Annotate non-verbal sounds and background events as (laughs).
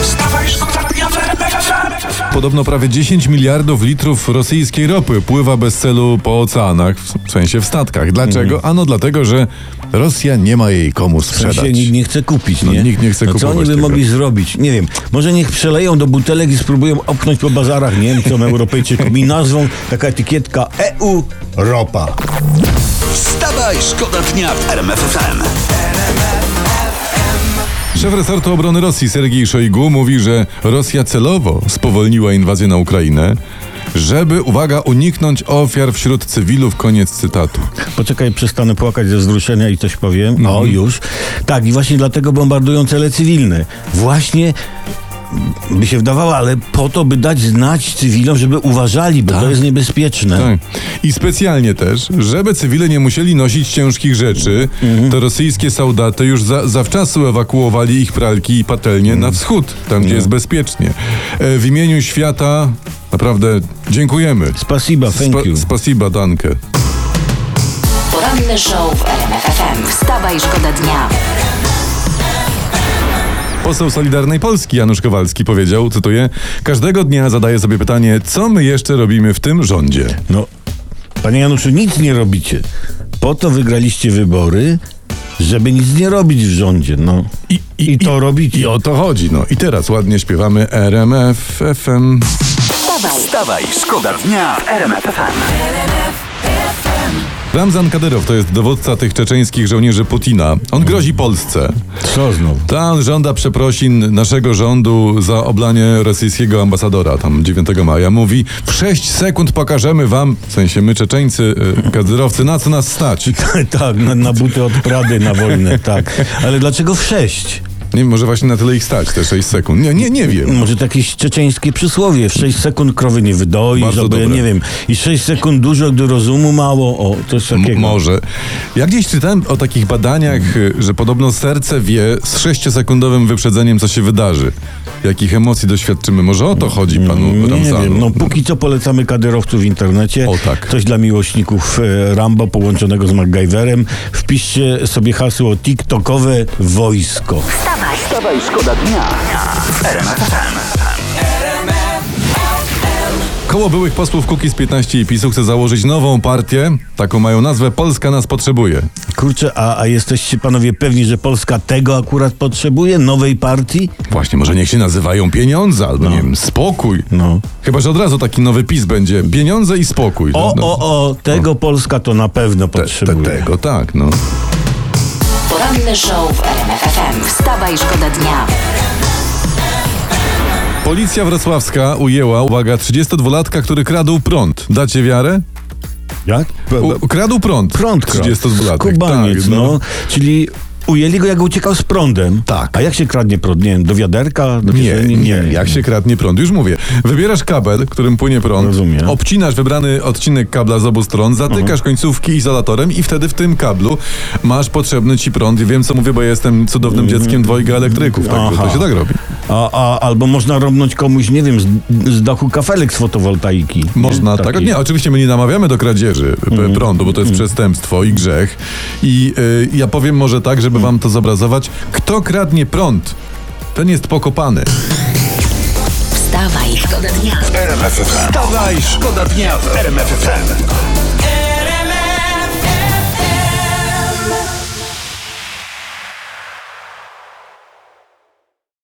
W. Podobno prawie 10 miliardów litrów rosyjskiej ropy pływa bez celu po oceanach, w sensie w statkach. Dlaczego? Ano dlatego, że Rosja nie ma jej komu W sprzedać. sensie nikt nie chce kupić, No, nie? nikt nie chce no, Co oni by tego. mogli zrobić? Nie wiem. Może niech przeleją do butelek i spróbują opchnąć po bazarach Niemcom, (laughs) Europejczykom i nazwą taka etykietka EU ropa. Wstawaj, szkoda dnia w RMF FM. Szef resortu obrony Rosji Sergiej Szojgu mówi, że Rosja celowo spowolniła inwazję na Ukrainę, żeby, uwaga, uniknąć ofiar wśród cywilów. Koniec cytatu. Poczekaj, przestanę płakać ze wzruszenia i coś powiem. Mhm. O, już. Tak, i właśnie dlatego bombardują cele cywilne. Właśnie by się wydawało, ale po to, by dać znać cywilom, żeby uważali, bo to jest niebezpieczne. Tak. I specjalnie też, żeby cywile nie musieli nosić ciężkich rzeczy, to rosyjskie soldaty już za, zawczasu ewakuowali ich pralki i patelnie na wschód, tam gdzie jest bezpiecznie. E, w imieniu świata naprawdę dziękujemy. Spasiba, thank Spa- you. Spasiba, danke. Poranny show w RMF FM. Wstawaj, szkoda dnia. Poseł Solidarnej Polski Janusz Kowalski powiedział, cytuję, każdego dnia zadaję sobie pytanie, co my jeszcze robimy w tym rządzie? No, panie Januszu, nic nie robicie. Po to wygraliście wybory, żeby nic nie robić w rządzie, no. I, to robicie. I o to chodzi, no. I teraz ładnie śpiewamy RMF FM. Wstawaj, Wstawaj, szkoda dnia w RMF FM. Ramzan Kadyrow to jest dowódca tych czeczeńskich żołnierzy Putina. On grozi Polsce. Co znowu? Tam żąda przeprosin naszego rządu za oblanie rosyjskiego ambasadora tam 9 maja. Mówi, w 6 sekund pokażemy wam, w sensie my Czeczeńcy, y, kadyrowcy, na co nas stać. (laughs) tak, na, na buty od Prady na wojnę, tak. Ale dlaczego w sześć? Nie, może właśnie na tyle ich stać, te 6 sekund. Nie, nie, nie wiem. Może to jakieś czeczeńskie przysłowie. W 6 sekund krowy nie wydoisz, Bardzo albo ja dobre. nie wiem. I 6 sekund dużo, gdy rozumu mało. O, to jest M- takiego. może. Ja gdzieś czytałem o takich badaniach, y, że podobno serce wie z 6-sekundowym wyprzedzeniem, co się wydarzy. Jakich emocji doświadczymy. Może o to chodzi panu Nie Ramzanu. wiem, no póki co polecamy kadyrowców w internecie. O, tak. Coś dla miłośników e, Rambo połączonego z MacGyverem. Wpiszcie sobie hasło TikTokowe wojsko. Wstawaj. Wstawaj, szkoda dnia. Koło byłych posłów Kukiz 15 i PiSu chce założyć nową partię. Taką mają nazwę Polska nas potrzebuje. Kurczę, a, a jesteście panowie pewni, że Polska tego akurat potrzebuje? Nowej partii? Właśnie, może niech się nazywają pieniądze, albo nie wiem, spokój. No. Chyba, że od razu taki nowy PiS będzie. Pieniądze i spokój. O, No, no. o, o, tego Polska to na pewno Te, te, potrzebuje. tego, tak, no. Poranny show w RMF FM. Wstawaj, szkoda dnia. Policja wrocławska ujęła, uwaga, 32-latka, który kradł prąd. Dacie wiarę? Jak? U, kradł prąd. Prąd kradł. 32-latek. Skubaniec, tak, no. Czyli ujęli go, jak uciekał z prądem. Tak. A jak się kradnie prąd? Nie wiem, do wiaderka? Do Nie, kieszeni? nie, jak się kradnie prąd. Już mówię. Wybierasz kabel, którym płynie prąd, Rozumiem. obcinasz wybrany odcinek kabla z obu stron, zatykasz końcówki izolatorem i wtedy w tym kablu masz potrzebny ci prąd. I wiem, co mówię, bo jestem cudownym dzieckiem dwojga elektryków. Tak, Aha. to się tak robi. A, a, albo można robnąć komuś, nie wiem, z, z dachu kafelek z fotowoltaiki. Można, tak. Nie, oczywiście my nie namawiamy do kradzieży p- prądu, bo to jest przestępstwo i grzech. I y, ja powiem może tak, żeby wam to zobrazować. Kto kradnie prąd, ten jest pokopany. Wstawaj, szkoda dnia. RMF FM. Wstawaj, szkoda dnia w RMF FM.